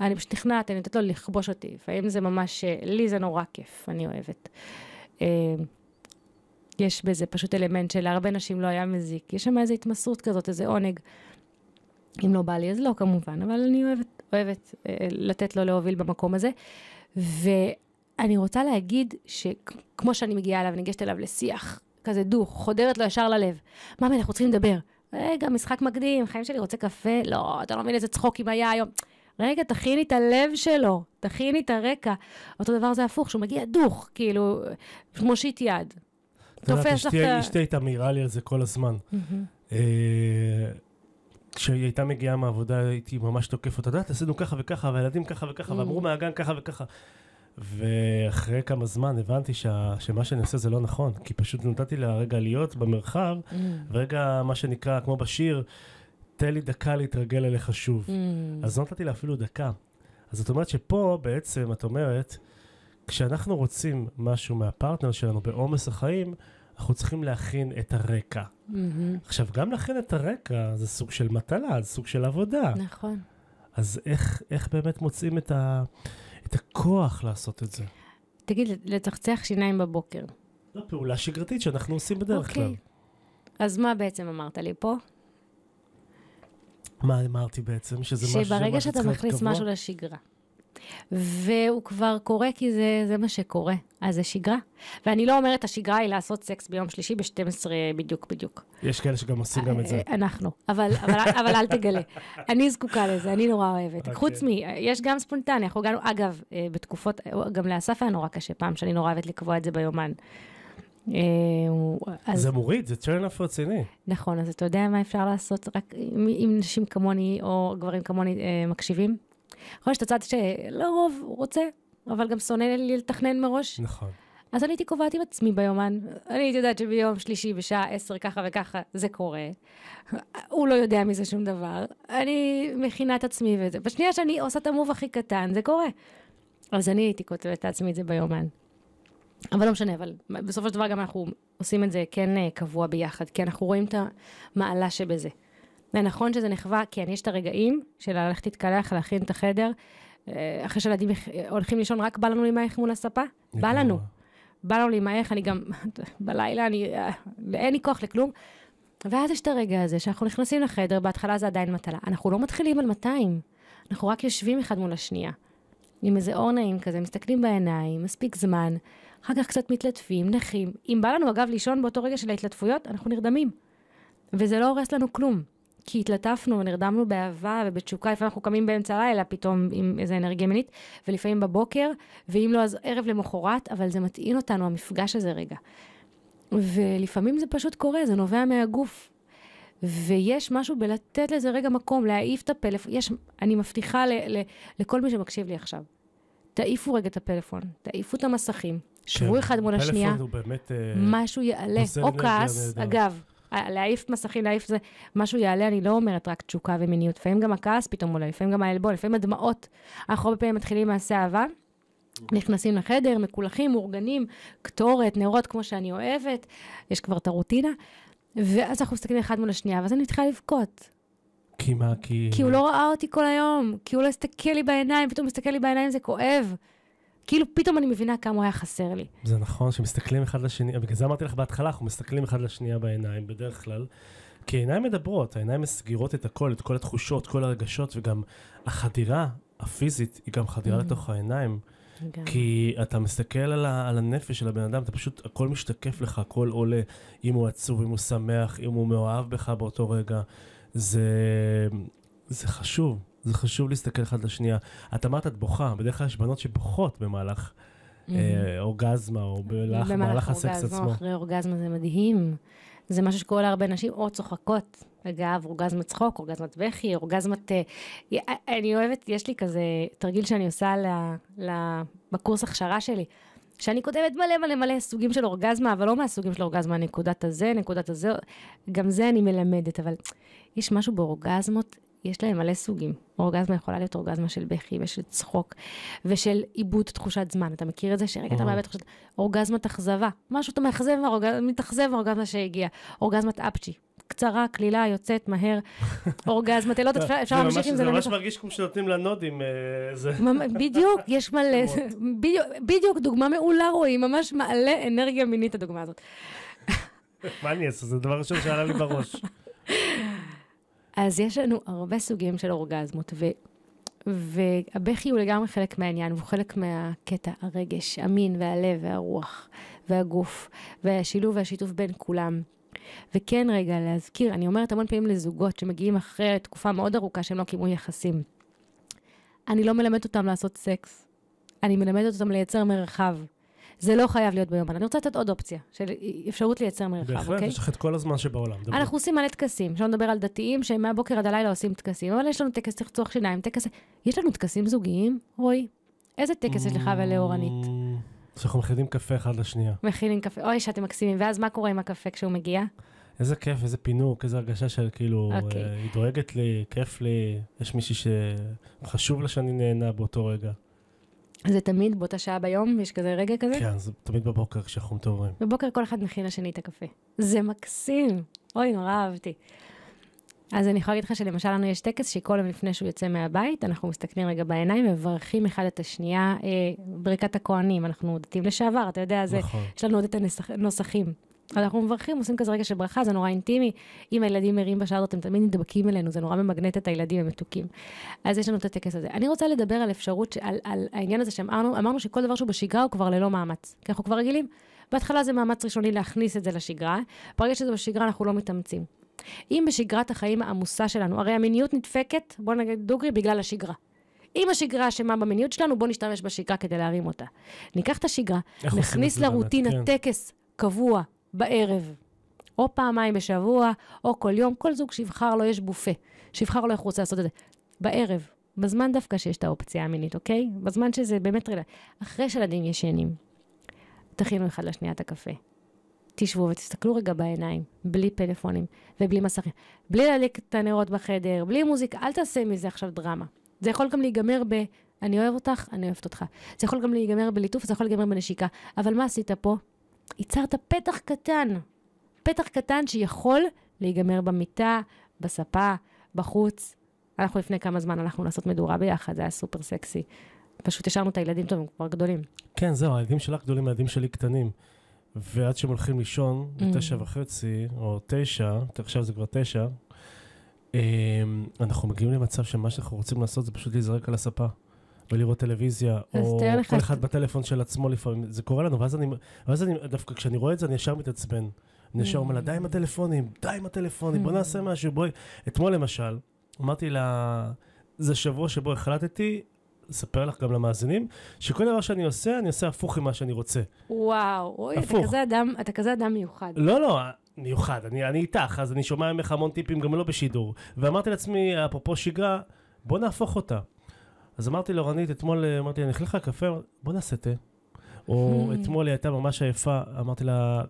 אני פשוט נכנעת, אני נותנת לו לכבוש אותי. לפעמים זה ממש, אה, לי זה נורא כיף, אני אוהבת. אה, יש בזה פשוט אלמנט שלהרבה נשים לא היה מזיק. יש שם איזו התמסרות כזאת, איזה עונג. אם לא בא לי, אז לא כמובן, אבל אני אוהבת, אוהבת אה, לתת לו להוביל במקום הזה. ואני רוצה להגיד שכמו שאני מגיעה אליו, ניגשת אליו לשיח, כזה דוך, חודרת לו ישר ללב. ממי, אנחנו צריכים לדבר. רגע, משחק מקדים, חיים שלי רוצה קפה? לא, אתה לא מבין איזה צחוקים היה היום. רגע, תכיני את הלב שלו, תכיני את הרקע. אותו דבר זה הפוך, שהוא מגיע דוך, כאילו, מושיט יד. תופס לך אשתי הייתה מעירה לי על זה כל הזמן. כשהיא הייתה מגיעה מהעבודה, הייתי ממש תוקף אותה. את יודעת, עשינו ככה וככה, והילדים ככה וככה, Mm. ואמרו מהגן ככה וככה. ואחרי כמה זמן הבנתי שה, שמה שאני עושה זה לא נכון, כי פשוט נתתי לה רגע להיות במרחב, Mm. ורגע, מה שנקרא, כמו בשיר, תן לי דקה להתרגל אליך שוב. Mm. אז לא נתתי לה אפילו דקה. אז זאת אומרת שפה בעצם, את אומרת, כשאנחנו רוצים משהו מהפרטנר שלנו בעומס החיים, אנחנו צריכים להכין את הרקע. מהמם. עכשיו, גם להכין את הרקע זה סוג של מטלה, זה סוג של עבודה. נכון. אז איך, איך באמת מוצאים את, ה, את הכוח לעשות את זה? תגיד, לצחצח שיניים בבוקר. זו פעולה שגרתית שאנחנו עושים בדרך כלל. אוקיי. אז מה בעצם אמרת לי פה? מה אמרתי בעצם? שזה משהו שברגע שאתה מכניס? משהו לשגרה, והוא כבר קורה כי זה, זה מה שקורה, אז זה שגרה. ואני לא אומרת, השגרה היא לעשות סקס ביום שלישי ב-12 בדיוק בדיוק. יש כאלה שגם עושים גם את זה. אה, אנחנו, אבל, אבל, אבל אל תגלה. אני זקוקה לזה, אני נורא אוהבת. אוקיי. חוץ מ... יש גם ספונטני, אנחנו גם, אגב, אה, בתקופות, גם לאסף היה נורא קשה פעם, שאני נורא אוהבת לקבוע את זה ביומן. אה, אז זה מוריד, זה turn off רציני. נכון, אז אתה יודע מה אפשר לעשות רק אם, נשים כמוני או גברים כמוני אה, מקשיבים? יכול להיות שאתה צד שלרוב רוצה, אבל גם שונא לי לתכנן מראש. נכון. אז אני הייתי קובעת עם עצמי ביומן. אני הייתי יודעת שביום שלישי בשעה עשר ככה וככה זה קורה. הוא לא יודע מזה שום דבר. אני מכינה את עצמי וזה. בשנייה שאני עושה את המוב הכי קטן, זה קורה. אז אני הייתי כותבת לעצמי את זה ביומן. אבל לא משנה, אבל בסופו של דבר גם אנחנו עושים את זה כן אה, קבוע ביחד, כי אנחנו רואים את המעלה שבזה. זה נכון שזה נחווה, כן, יש את הרגעים של ללכת להתקלח, להכין את החדר, אחרי שילדים יח- הולכים לישון, רק בא לנו להימעך מול הספה? בא לנו. בא לנו להימעך, אני גם, [LAUGHS] בלילה, אני, אה, אין לי כוח לכלום. ואז יש את הרגע הזה שאנחנו נכנסים לחדר, בהתחלה זה עדיין מטלה. אנחנו לא מתחילים על 200, אנחנו רק יושבים אחד מול השנייה. עם איזה אור נעים כזה, מסתכלים בעיניים, מספיק זמן, אחר כך קצת מתלטפים, נחים. אם בא לנו, אגב, לישון באותו רגע של ההתלטפויות, אנחנו נרדמים. וזה לא הורס לנו כלום. כי התלטפנו ונרדמנו באהבה ובתשוקה, לפעמים אנחנו קמים באמצע הלילה פתאום עם איזה אנרגיה מינית, ולפעמים בבוקר, ואם לא אז ערב למחרת, אבל זה מטעין אותנו, המפגש הזה רגע. ולפעמים זה פשוט קורה, זה נובע מהגוף. ויש משהו בלתת לזה רגע מקום, להעיף את הפלאפון. יש, אני מבטיחה ל, ל, לכל מי שמקשיב לי עכשיו, תעיפו רגע את הפלאפון, תעיפו את המסכים, שבו כן, אחד מול השנייה, באמת... אה, משהו יעלה, או כעס. אגב, להעיף מסכים, להעיף זה, משהו יעלה, אני לא אומרת רק תשוקה ומיניות, לפעמים גם הכעס פתאום עולה, לפעמים גם העלבון, לפעמים הדמעות. אנחנו הרבה פעמים מתחילים מעשה אהבה, נכנסים לחדר, מקולחים, מאורגנים, קטורת, נרות, כמו שאני אוהבת, יש כבר את הרוטינה, ואז אנחנו מסתכלים אחד מול השנייה, ואז אני מתחילה לבכות. כי מה, כי... כי הוא לא ראה אותי כל היום, כי הוא לא הסתכל לי בעיניים, פתאום מסתכל לי בעיניים, זה כואב. כאילו, פתאום אני מבינה כמה הוא היה חסר לי. זה נכון שמסתכלים אחד לשני, בגלל זה אמרתי לך בהתחלה, אנחנו מסתכלים אחד לשנייה בעיניים בדרך כלל, כי העיניים מדברות, העיניים מסגירות את הכל, את כל התחושות, כל הרגשות, וגם החדירה הפיזית היא גם חדירה Mm. לתוך העיניים, גם. כי אתה מסתכל על, ה, על הנפש של הבן אדם, אתה פשוט, הכל משתקף לך, הכל עולה, אם הוא עצוב, אם הוא שמח, אם הוא מאוהב בך באותו רגע, זה, זה חשוב. זה חשוב להסתכל אחד לשנייה. את אמרת, את בוכה, בדרך כלל יש בנות שבוכות במהלך Mhm. אה, אורגזמה, או במהלך במהלך הסקס אורגזמה, עצמו. אחרי אורגזמה זה מדהים. זה משהו שקורה להרבה נשים, או צוחקות. אגב, אורגזמת צחוק, אורגזמת בכי, אורגזמת... אה, י- אני אוהבת, יש לי כזה תרגיל שאני עושה ל, ל, בקורס הכשרה שלי, שאני כותבת מלא מלא מלא סוגים של אורגזמה, אבל לא מהסוגים של אורגזמה, נקודת הזה, נקודת הזה, גם זה אני מלמדת, אבל יש משהו באורגזמות, יש להם מלא סוגים. אורגזמה יכולה להיות אורגזמה של בכי ושל צחוק ושל עיבוד תחושת זמן. אתה מכיר את זה? שרגע אתה. מאבד תחושת... אורגזמת אכזבה. משהו אתה מאכזב, מתאכזב מהאורגזמה שהגיעה. אורגזמת אפצ'י. קצרה, קלילה, יוצאת מהר. [LAUGHS] אורגזמת אילות, אפשר אפשר להמשיך עם זה זה ממש. מרגיש כמו שנותנים לנודים, אה, בדיוק, יש מלא, [LAUGHS] בדיוק, דוגמה מעולה רועי, ממש מעלה אנרגיה מינית הדוגמה הזאת. מה אני אעשה? זה דבר ראשון שעלה לי בראש. [LAUGHS] אז יש לנו הרבה סוגים של אורגזמות, ו... והבכי הוא לגמרי חלק מהעניין, והוא חלק מהקטע, הרגש, המין והלב והרוח והגוף, והשילוב והשיתוף בין כולם. וכן, רגע, להזכיר, אני אומרת המון פעמים לזוגות שמגיעים אחרי תקופה מאוד ארוכה שהם לא קיימו יחסים. אני לא מלמדת אותם לעשות סקס, אני מלמדת אותם לייצר מרחב. זה לא חייב להיות ביומן. אני רוצה לתת עוד אופציה, של אפשרות לייצר מרחב, בהחלט, אוקיי? יש לך את כל הזמן שבעולם. דברי. אנחנו עושים מלא טקסים, שלא נדבר על דתיים שהם מהבוקר עד הלילה עושים טקסים, אבל יש לנו טקס לרצוח שיניים, טקס... יש לנו טקסים זוגיים, רועי? איזה טקס יש לך ולאורנית? Mm, שאנחנו מכינים קפה אחד לשנייה. מכינים קפה, אוי, שאתם מקסימים, ואז מה קורה עם הקפה כשהוא מגיע? איזה כיף, איזה פינוק, איזה הרגשה של כאילו, אוקיי. אה, היא דואגת לי, כיף לי, יש מישהי שחשוב לה שאני נהנה באותו רגע. זה תמיד באותה שעה ביום, יש כזה רגע כזה? כן, זה תמיד בבוקר כשאנחנו מתעוררים. בבוקר כל אחד מכין לשני את הקפה. זה מקסים. אוי, נורא אהבתי. אז אני יכולה להגיד לך שלמשל לנו יש טקס שכל יום לפני שהוא יוצא מהבית, אנחנו מסתכלים רגע בעיניים ומברכים אחד את השנייה, אה, ברכת הכוהנים, אנחנו דתיים לשעבר, אתה יודע, זה, נכון. יש לנו עוד את הנוסחים. אנחנו מברכים, עושים כזה רגע של ברכה, זה נורא אינטימי. אם הילדים ערים בשעה הזאת, הם תמיד נדבקים אלינו, זה נורא ממגנט את הילדים, הם מתוקים. אז יש לנו את הטקס הזה. אני רוצה לדבר על אפשרות, על, על העניין הזה שאמרנו, אמרנו שכל דבר שהוא בשגרה הוא כבר ללא מאמץ. כי אנחנו כבר רגילים. בהתחלה זה מאמץ ראשוני להכניס את זה לשגרה, ברגע שזה בשגרה אנחנו לא מתאמצים. אם בשגרת החיים העמוסה שלנו, הרי המיניות נדפקת, בוא נגיד דוגרי, בגלל השגרה. אם השגרה אשמה במיניות שלנו, בוא נשתמש בשגרה כדי להרים אותה. ניקח את השגרה, נכניס? לרוטינה כן. טקס קבוע בערב, או פעמיים בשבוע, או כל יום, כל זוג שיבחר לו, יש בופה, שיבחר לו איך הוא רוצה לעשות את זה. בערב, בזמן דווקא שיש את האופציה המינית, אוקיי? בזמן שזה באמת רלוונטי. אחרי שילדים ישנים, תכינו אחד לשנייה את הקפה. תשבו ותסתכלו רגע בעיניים, בלי פלאפונים ובלי מסכים, בלי להדליק את הנרות בחדר, בלי מוזיקה, אל תעשה מזה עכשיו דרמה. זה יכול גם להיגמר ב... אני אוהב אותך, אני אוהבת אותך. זה יכול גם להיגמר בליטוף, זה יכול להיגמר בנשיקה. אבל מה עשית פה? ייצרת פתח קטן. פתח קטן שיכול להיגמר במיטה, בספה, בחוץ. אנחנו לפני כמה זמן הלכנו לעשות מדורה ביחד, זה היה סופר סקסי. פשוט השארנו את הילדים טוב, הם כבר גדולים. כן, זהו, הילדים שלך גדולים, הילדים שלי קטנים. ועד שהם הולכים לישון, Mm. בתשע וחצי, או תשע, עכשיו זה כבר תשע, אמ, אנחנו מגיעים למצב שמה שאנחנו רוצים לעשות זה פשוט להיזרק על הספה. ולראות טלוויזיה, או לך כל ש- אחד בטלפון של עצמו לפעמים, זה קורה לנו, ואז אני, ואז אני, דווקא כשאני רואה את זה, אני ישר מתעצבן. אני ישר אומר לה, די עם הטלפונים, די עם הטלפונים, בוא Mm. נעשה משהו, בואי. אתמול למשל, אמרתי לה, זה שבוע שבו החלטתי, אספר לך גם למאזינים, שכל דבר שאני עושה, אני עושה הפוך ממה שאני רוצה. וואו, אוי, אתה. כזה אדם, אתה כזה אדם מיוחד. לא, לא, מיוחד, אני, אני איתך, אז אני שומע ממך המון טיפים, גם לא בשידור. ואמרתי לעצמי, אפרופו שגרה, בוא נהפוך אותה. אז אמרתי לאורנית, אתמול אה, אמרתי, אני אכניס לך קפה, בוא נעשה תה. או Hmm. אתמול היא הייתה ממש עייפה, אמרתי לה,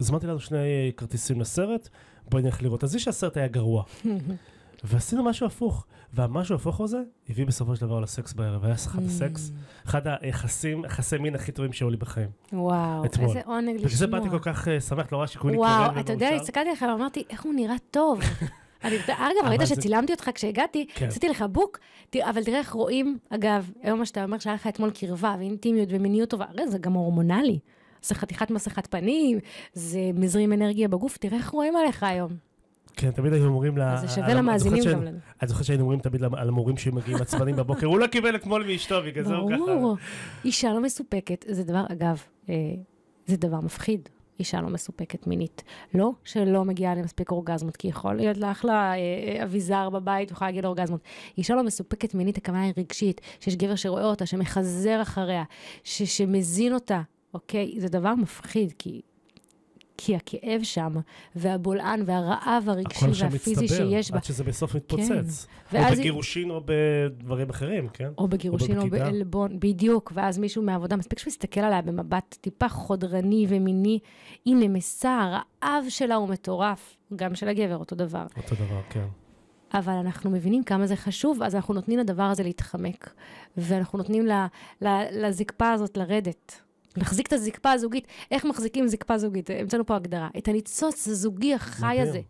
הזמנתי לנו שני כרטיסים לסרט, בואי נלך לראות. אז זה שהסרט היה גרוע. [LAUGHS] ועשינו משהו הפוך. והמשהו ההפוך הזה הביא בסופו של דבר לסקס בערב. היה אחד הסקס, אחד היחסים, יחסי מין הכי טובים שהיו לי בחיים. וואו, אתמול. איזה עונג לשמוע. בגלל זה באתי כל כך אה, שמח, לא רואה שכולי קורן וואו, אתה יודע. הסתכלתי עליך ואמרתי, איך הוא נראה טוב. [LAUGHS] אגב, ראית שצילמתי אותך כשהגעתי, כן. עשיתי לך בוק, אבל תראה איך רואים, אגב, היום מה שאתה אומר שהיה לך אתמול קרבה ואינטימיות ומיניות טובה, הרי זה גם הורמונלי. זה חתיכת מסכת פנים, זה מזרים אנרגיה בגוף, תראה איך רואים עליך היום. כן, תמיד היינו אומרים ל... זה שווה למאזינים זוכרת גם לנו. אני זוכר שהיינו אומרים תמיד על המורים שמגיעים עצבנים בבוקר, הוא לא קיבל אתמול מאשתו, בגלל זה הוא ככה. ברור. אישה לא מסופקת, זה דבר, אגב, אה, זה דבר מפחיד. אישה לא מסופקת מינית. לא שלא מגיעה למספיק אורגזמות, כי יכול להיות לה אחלה אה, אה, אביזר בבית, יכולה להגיד אורגזמות. אישה לא מסופקת מינית, הכוונה היא רגשית, שיש גבר שרואה אותה, שמחזר אחריה, ש- שמזין אותה, אוקיי? זה דבר מפחיד, כי... כי הכאב שם, והבולען, והרעב הרגשי הכל שם והפיזי מצטבר, שיש בה, עד שזה בסוף מתפוצץ. או ואז היא- בגירושין או בדברים אחרים, כן? או בגירושין או בבגידה. בעלבון, בדיוק, ואז מישהו מהעבודה, מספיק שהוא יסתכל עליה במבט טיפה חודרני ומיני, היא נמסה, הרעב שלה הוא מטורף, גם של הגבר, אותו דבר. אותו דבר, כן. אבל אנחנו מבינים כמה זה חשוב, אז אנחנו נותנים לדבר הזה להתחמק, ואנחנו נותנים ל, ל, לזקפה הזאת לרדת. להחזיק את הזקפה הזוגית. איך מחזיקים זקפה זוגית? המצאנו פה הגדרה. את הניצוץ הזוגי החי. הזה.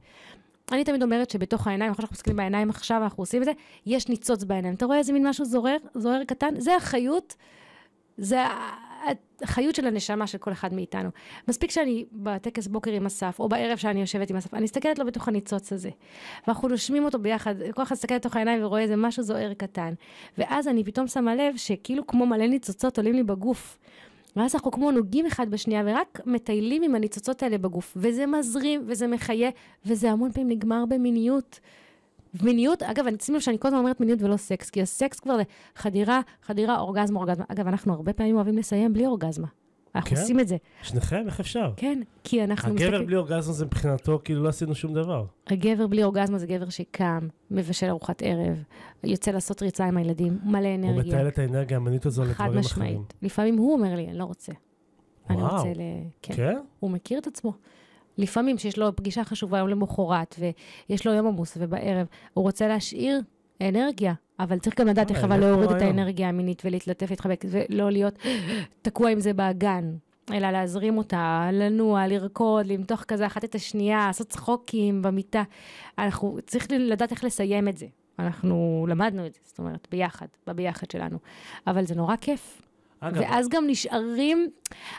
אני תמיד אומרת שבתוך העיניים, אחרי שאנחנו מסתכלים בעיניים עכשיו, אנחנו עושים את זה, יש ניצוץ בעיניים. אתה רואה איזה מין משהו זורר, זורר קטן? זה החיות, זה החיות של הנשמה של כל אחד מאיתנו. מספיק שאני בטקס בוקר עם אסף, או בערב שאני יושבת עם אסף, אני מסתכלת לו בתוך הניצוץ הזה. ואנחנו נושמים אותו ביחד, כל אחד מסתכל לתוך העיניים ורואה איזה משהו זוהר קטן. ואז אני פתאום שמה לב שכאילו כמו מלא ניצוצות עולים לי בגוף. ואז אנחנו כמו נוגעים אחד בשנייה, ורק מטיילים עם הניצוצות האלה בגוף. וזה מזרים, וזה מחיה, וזה המון פעמים נגמר במיניות. מיניות, אגב, אני שים לב שאני כל הזמן אומרת מיניות ולא סקס, כי הסקס כבר זה חדירה, חדירה, אורגזמה, אורגזמה. אגב, אנחנו הרבה פעמים אוהבים לסיים בלי אורגזמה. אנחנו כן? עושים את זה. שניכם, איך אפשר? כן, כי אנחנו הגבר מסתכלים... בלי אורגזמה זה מבחינתו, כאילו לא עשינו שום דבר. הגבר בלי אורגזמה זה גבר שקם, מבשל ארוחת ערב, יוצא לעשות ריצה עם הילדים, מלא הוא אנרגיה. מטייל את האנרגיה המינית הזו חד לדברים אחרים. משמעית. לפעמים הוא אומר לי, אני לא רוצה. אני וואו. רוצה ל... כן. כן? הוא מכיר את עצמו. לפעמים שיש לו פגישה חשובה יום למחרת, ויש לו יום עמוס, ובערב, הוא רוצה להשאיר אנרגיה, אבל צריך גם לדעת איך אבל להוריד את. האנרגיה המינית ולהתלטף, להתחבק, ולא להיות תקוע עם זה באגן, אלא להזרים אותה, לנוע, לרקוד, למתוח כזה אחת את השנייה, לעשות צחוקים במיטה. אנחנו צריכים לדעת איך לסיים את זה. אנחנו למדנו את זה, זאת אומרת, ביחד, בביחד שלנו. אבל זה נורא כיף. אגב, ואז גם נשארים,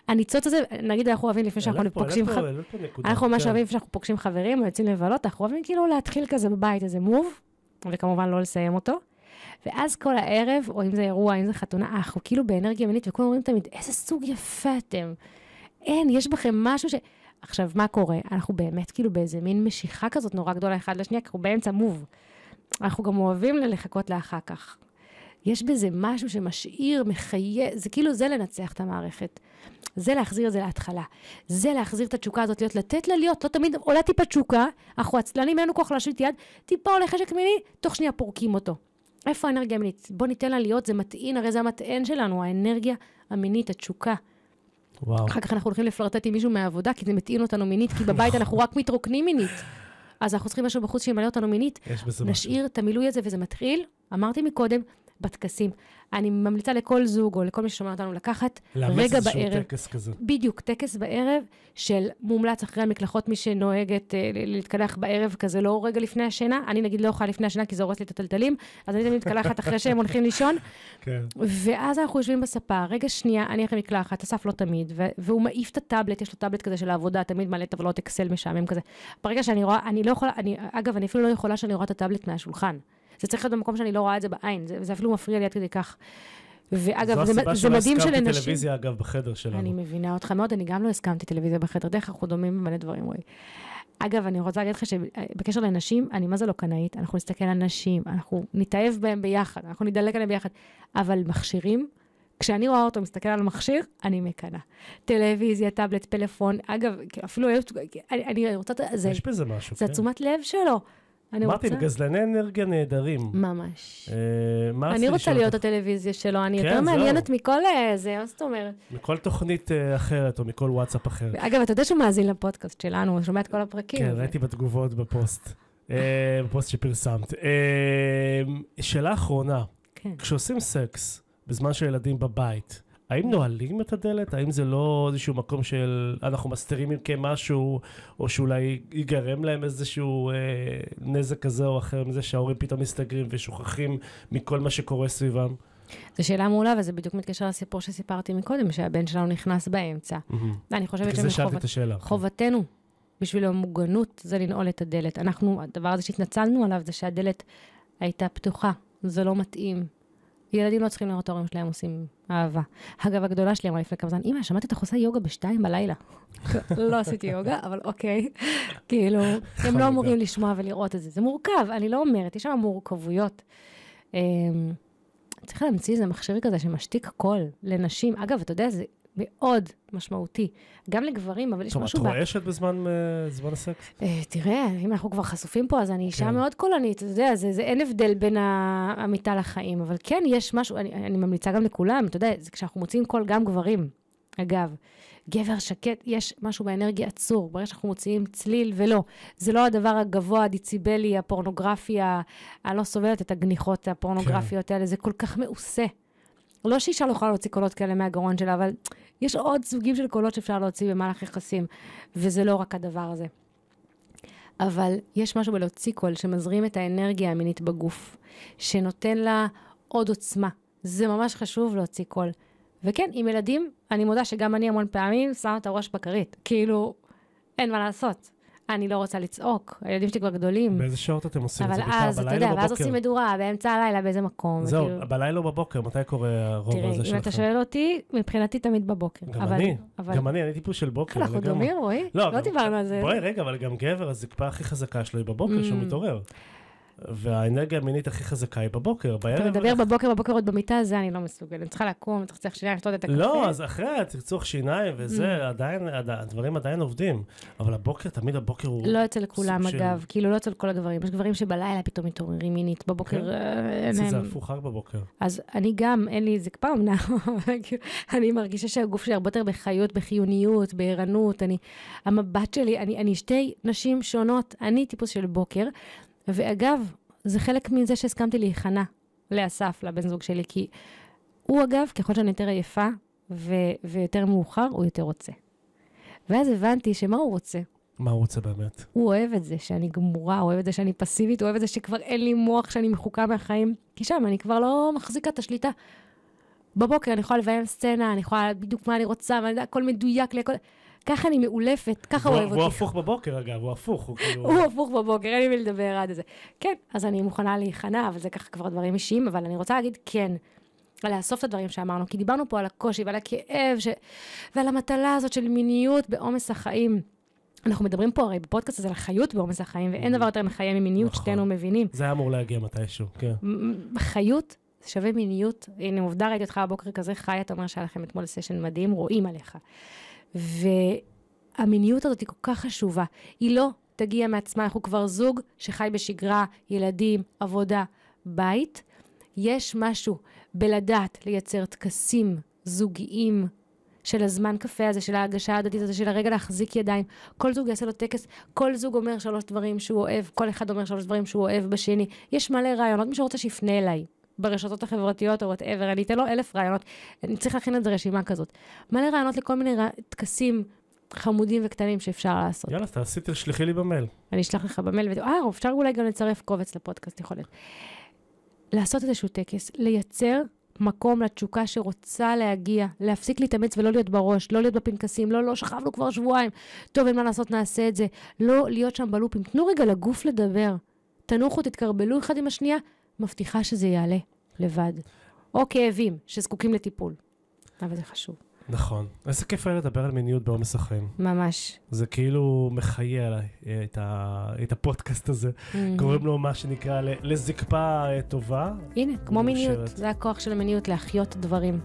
הניצוץ הזה, נגיד אנחנו אוהבים לפני שאנחנו פוגשים, העלית ח- פה- העלית פה נקודה, אנחנו ממש כן. אוהבים לפני שאנחנו פוגשים חברים או יוצאים לבלות, אנחנו אוהבים כאילו להתחיל כזה בבית, איזה מוב, וכמובן לא לסיים אותו. ואז כל הערב, או אם זה אירוע, אם זה חתונה, אנחנו כאילו באנרגיה מינית, וכולם אומרים תמיד, איזה סוג יפה אתם. אין, יש בכם משהו ש... עכשיו, מה קורה? אנחנו באמת כאילו באיזה מין משיכה כזאת נורא גדולה אחד לשנייה, כי אנחנו באמצע מוב. אנחנו גם אוהבים לחכות לאחר כך. יש בזה משהו שמשאיר, מחיה, זה כאילו זה לנצח את המערכת. זה להחזיר את זה להתחלה. זה להחזיר את התשוקה הזאת, להיות, לתת לה להיות, לא תמיד עולה טיפה תשוקה, אנחנו עצלנים, אין לנו כוח להשליט יד, טיפה עולה חשק מיני, תוך שנייה פורקים אותו. איפה האנרגיה המינית? בוא ניתן לה להיות, זה מטעין, הרי זה המטען שלנו, האנרגיה המינית, התשוקה. וואו. אחר כך אנחנו הולכים לפלרטט עם מישהו מהעבודה, כי זה מטעין אותנו מינית, כי בבית אנחנו רק מתרוקנים מינית. אז אנחנו צריכים משהו בחוץ שימלא אותנו מינית. יש בזה משהו. נשאיר את המילוי הזה, וזה מתחיל, אמרתי מקודם, בטקסים. אני ממליצה לכל זוג או לכל מי ששומע אותנו לקחת לאמץ רגע איזשהו בערב. טקס כזה. בדיוק, טקס בערב של מומלץ אחרי המקלחות, מי שנוהגת אה, להתקלח בערב כזה, לא רגע לפני השינה. אני נגיד לא אוכל לפני השינה כי זה הורס לי את הטלטלים, אז אני תמיד מתקלחת אחרי שהם הולכים לישון. [LAUGHS] כן. ואז אנחנו יושבים בספה, רגע שנייה, אני אחרי מקלחת, אסף לא תמיד, והוא מעיף את הטאבלט, יש לו טאבלט כזה של העבודה, תמיד מלא טבלות אקסל משעמם כזה. ברגע שאני רואה, אני לא יכולה, אני, אגב, אני אפילו לא יכולה שאני רואה את הטאבלט מהשולחן. זה צריך להיות במקום שאני לא רואה את זה בעין, זה, זה אפילו מפריע לי עד כדי כך. ואגב, זו זה, הסיבה זה שלא מדהים הסכמתי שלנשים... טלוויזיה, אגב, בחדר שלנו. אני מבינה אותך מאוד, אני גם לא הסכמתי טלוויזיה בחדר, דרך אנחנו דומים במלא דברים, רועי. אגב, אני רוצה להגיד לך שבקשר לנשים, אני מה זה לא קנאית, אנחנו נסתכל על נשים, אנחנו נתאהב בהם ביחד, אנחנו נדלק עליהם ביחד, אבל מכשירים, כשאני רואה אותו מסתכל על מכשיר, אני מקנאה. טלוויזיה, טאבלט, פלאפון, אגב, אפילו, אני, אני רוצה, זה, יש בזה משהו, זה כן. התשומת לב שלו. אני אמרתי, רוצה... גזלני אנרגיה נהדרים. ממש. אה, מה אני רוצה להיות? הטלוויזיה שלו, אני כן, יותר זהו. מעניינת מכל אה, זה, מה זאת אומרת? מכל תוכנית אה, אחרת, או מכל וואטסאפ אחר. אגב, אתה יודע שהוא מאזין לפודקאסט שלנו, הוא שומע את כל הפרקים. כן, ראיתי בתגובות בפוסט. אה, [LAUGHS] בפוסט שפרסמת. אה, שאלה אחרונה, כן. כשעושים סקס בזמן שהילדים בבית, האם נועלים את הדלת? האם זה לא איזשהו מקום של אנחנו מסתירים מכם משהו, או שאולי ייגרם להם איזשהו אה, נזק כזה או אחר מזה שההורים פתאום מסתגרים ושוכחים מכל מה שקורה סביבם? זו שאלה מעולה, וזה בדיוק מתקשר לסיפור שסיפרתי מקודם, שהבן שלנו נכנס באמצע. אני חושבת בגלל זה שאלתי שמחובתנו, את השאלה. חובתנו, בשביל המוגנות, זה לנעול את הדלת. אנחנו, הדבר הזה שהתנצלנו עליו, זה שהדלת הייתה פתוחה, זה לא מתאים. ילדים לא צריכים לראות את ההורים שלהם עושים אהבה. אגב, הגדולה שלי אמרה לפני כמה זמן, אמא, שמעתי אותך עושה יוגה בשתיים בלילה. [LAUGHS] לא עשיתי יוגה, אבל אוקיי. כאילו, הם. לא אמורים לשמוע ולראות את זה. זה מורכב, אני לא אומרת, יש שם מורכבויות. אמ, צריך להמציא איזה מכשיר כזה שמשתיק קול לנשים. אגב, אתה יודע, זה מאוד משמעותי. גם לגברים, אבל יש טוב, את משהו ב... רועשת בזמן אה, זמן הסקס? אה, תראה, אם אנחנו כבר חשופים פה, אז אני אישה כן. מאוד קולנית, אתה יודע, זה, זה אין הבדל בין המיטה לחיים, אבל כן, יש משהו, אני, אני ממליצה גם לכולם, אתה יודע, זה כשאנחנו מוציאים קול, גם גברים, אגב, גבר שקט, יש משהו באנרגיה עצור, ברגע שאנחנו מוציאים צליל ולא, זה לא הדבר הגבוה, הדיציבלי, הפורנוגרפי, ה- אני לא סובלת את הגניחות הפורנוגרפיות האלה, זה כל כך מעושה. לא שאישה לא יכולה להוציא קולות כאלה מהגרון שלה, אבל יש עוד סוגים של קולות שאפשר להוציא במהלך יחסים, וזה לא רק הדבר הזה. אבל יש משהו בלהוציא קול שמזרים את האנרגיה המינית בגוף, שנותן לה עוד עוצמה. זה ממש חשוב להוציא קול. וכן, עם ילדים, אני מודה שגם אני המון פעמים שמה את הראש בכרית. כאילו, אין מה לעשות. אני לא רוצה לצעוק, הילדים שלי כבר גדולים. באיזה שעות אתם עושים את אבל זה? בעיקר אז, אתה יודע, ואז? עושים מדורה באמצע הלילה באיזה מקום. זהו, וכאילו- בלילה או בבוקר? מתי קורה הרוב תראה, הזה אם שלכם? אתה שואל אותי, מבחינתי תמיד בבוקר. גם אבל- אני, אבל... גם אני, אני טיפוס של בוקר. אנחנו. דומים, רועי? לא, לא אבל- דיברנו על זה. בואי, רגע, אבל גם גבר, הזקפה הכי חזקה שלו היא בבוקר, שהוא Mm. מתעורר. והאנרגיה המינית הכי חזקה היא בבוקר. אתה בערב... מדבר בבוקר, בבוקר עוד במיטה, זה אני לא מסוגלת. אני צריכה לקום, צריך לצחצח שיניים, לשתות את הקפה. לא, אז אחרי הצחצוח שיניים וזה, Mm. עדיין, עד- הדברים עדיין עובדים. אבל הבוקר, תמיד הבוקר הוא... לא אצל כולם, אגב. כאילו, לא אצל כל הגברים. יש גברים שבלילה פתאום מתעוררים מינית, בבוקר כן. אה, אצלי זה להם... הפוך רק בבוקר. אז אני גם, אין לי אמנם, [LAUGHS] אבל כאילו, אני מרגישה שהגוף שלי הרבה יותר בחיות, בחיוניות, בערנות. אני, המבט שלי, אני, אני שתי נשים שונות. אני טיפוס של בוקר, ואגב, זה חלק מזה שהסכמתי להיכנע לאסף, לבן זוג שלי, כי הוא אגב, ככל שאני יותר עייפה ו- ויותר מאוחר, הוא יותר רוצה. ואז הבנתי שמה הוא רוצה? מה הוא רוצה באמת? הוא אוהב את זה שאני גמורה, הוא אוהב את זה שאני פסיבית, הוא אוהב את זה שכבר אין לי מוח, שאני מחוקה מהחיים, כי שם אני כבר לא מחזיקה את השליטה. בבוקר אני יכולה לביים סצנה, אני יכולה בדיוק מה אני רוצה, ואני יודעת, הכל מדויק לי, הכל... ככה אני מאולפת, ככה הוא והוא- אוהב והוא אותי. הפוך בבוקר, אגב, הוא הפוך. הוא כאילו... הוא הפוך בבוקר, אין לי מי לדבר עד זה. כן, אז אני מוכנה להיכנע, אבל זה ככה כבר דברים אישיים, אבל אני רוצה להגיד כן, לאסוף את הדברים שאמרנו, כי דיברנו פה על הקושי ועל הכאב ש... ועל המטלה הזאת של מיניות בעומס החיים. אנחנו מדברים פה הרי בפודקאסט הזה על חיות בעומס החיים, ואין דבר יותר מחיה ממיניות, נכון. שתינו מבינים. זה היה אמור להגיע מתישהו, כן. חיות שווה מיניות. הנה, עובדה, ראיתי אותך בבוקר כזה חי, אתה אומר שהיה לכם אתמול סשן מדהים, רואים עליך. והמיניות הזאת היא כל כך חשובה. היא לא תגיע מעצמה, אנחנו כבר זוג שחי בשגרה, ילדים, עבודה, בית. יש משהו בלדעת לייצר טקסים זוגיים של הזמן קפה הזה, של ההגשה ההדדית הזה, של הרגע להחזיק ידיים. כל זוג יעשה לו טקס, כל זוג אומר שלוש דברים שהוא אוהב, כל אחד אומר שלוש דברים שהוא אוהב בשני. יש מלא רעיונות, מי שרוצה שיפנה אליי. ברשתות החברתיות או whatever, אני אתן לו אלף רעיונות, אני צריך להכין את זה רשימה כזאת. מלא רעיונות לכל מיני רע... טקסים חמודים וקטנים שאפשר לעשות. יאללה, תעשי, תשלחי לי במייל. אני אשלח לך במייל, ו... אה, אפשר אולי גם לצרף קובץ לפודקאסט, יכול להיות. לעשות איזשהו טקס, לייצר מקום לתשוקה שרוצה להגיע, להפסיק להתאמץ ולא להיות בראש, לא להיות בפנקסים, לא, לא, שכבנו כבר שבועיים, טוב, אין מה לעשות, נעשה את זה. לא להיות שם בלופים. תנו רגע לגוף לדבר. תנוחו, תתקרבלו אחד עם השנייה, מבטיחה שזה יעלה לבד. או כאבים שזקוקים לטיפול. אבל זה חשוב. נכון. איזה כיף היה לדבר על מיניות בעומס החיים. ממש. זה כאילו מחיה עליי אה, את, ה, את הפודקאסט הזה. Mm-hmm. קוראים לו מה שנקרא לזקפה אה, טובה. הנה, כמו מיניות. זה הכוח של המיניות, להחיות דברים.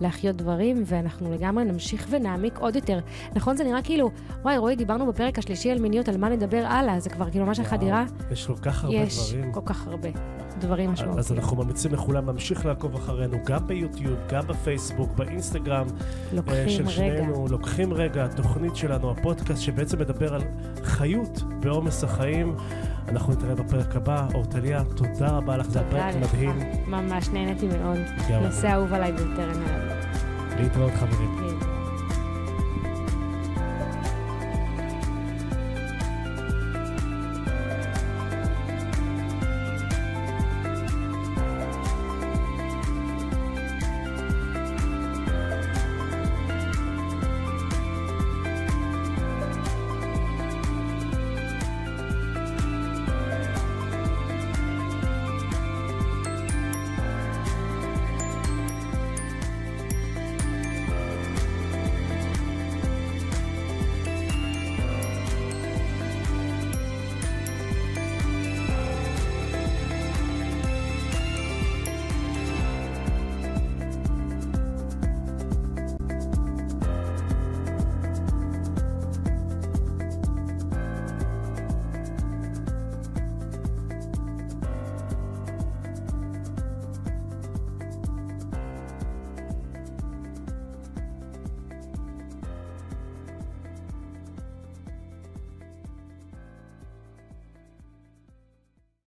להחיות דברים, ואנחנו לגמרי נמשיך ונעמיק עוד יותר. נכון, זה נראה כאילו, וואי, רועי, דיברנו בפרק השלישי על מיניות, על מה נדבר הלאה, זה כבר כאילו ממש החדירה. יש כל כך הרבה יש דברים. כל כך הרבה דברים משמעותיים. אז אנחנו ממליצים לכולם להמשיך לעקוב אחרינו, גם ביוטיוב, גם בפייסבוק, באינסטגרם אה, לוקחים של רגע. שנינו. לוקחים רגע, התוכנית שלנו, הפודקאסט שבעצם מדבר על חיות בעומס החיים. אנחנו נתראה בפרק הבא. אורטליה, תודה רבה לך, זה היה תודה פרק לך. מדהים. ממש נהניתי מאוד. נושא אהוב עליי ביותר, עליו. להתראות חברים.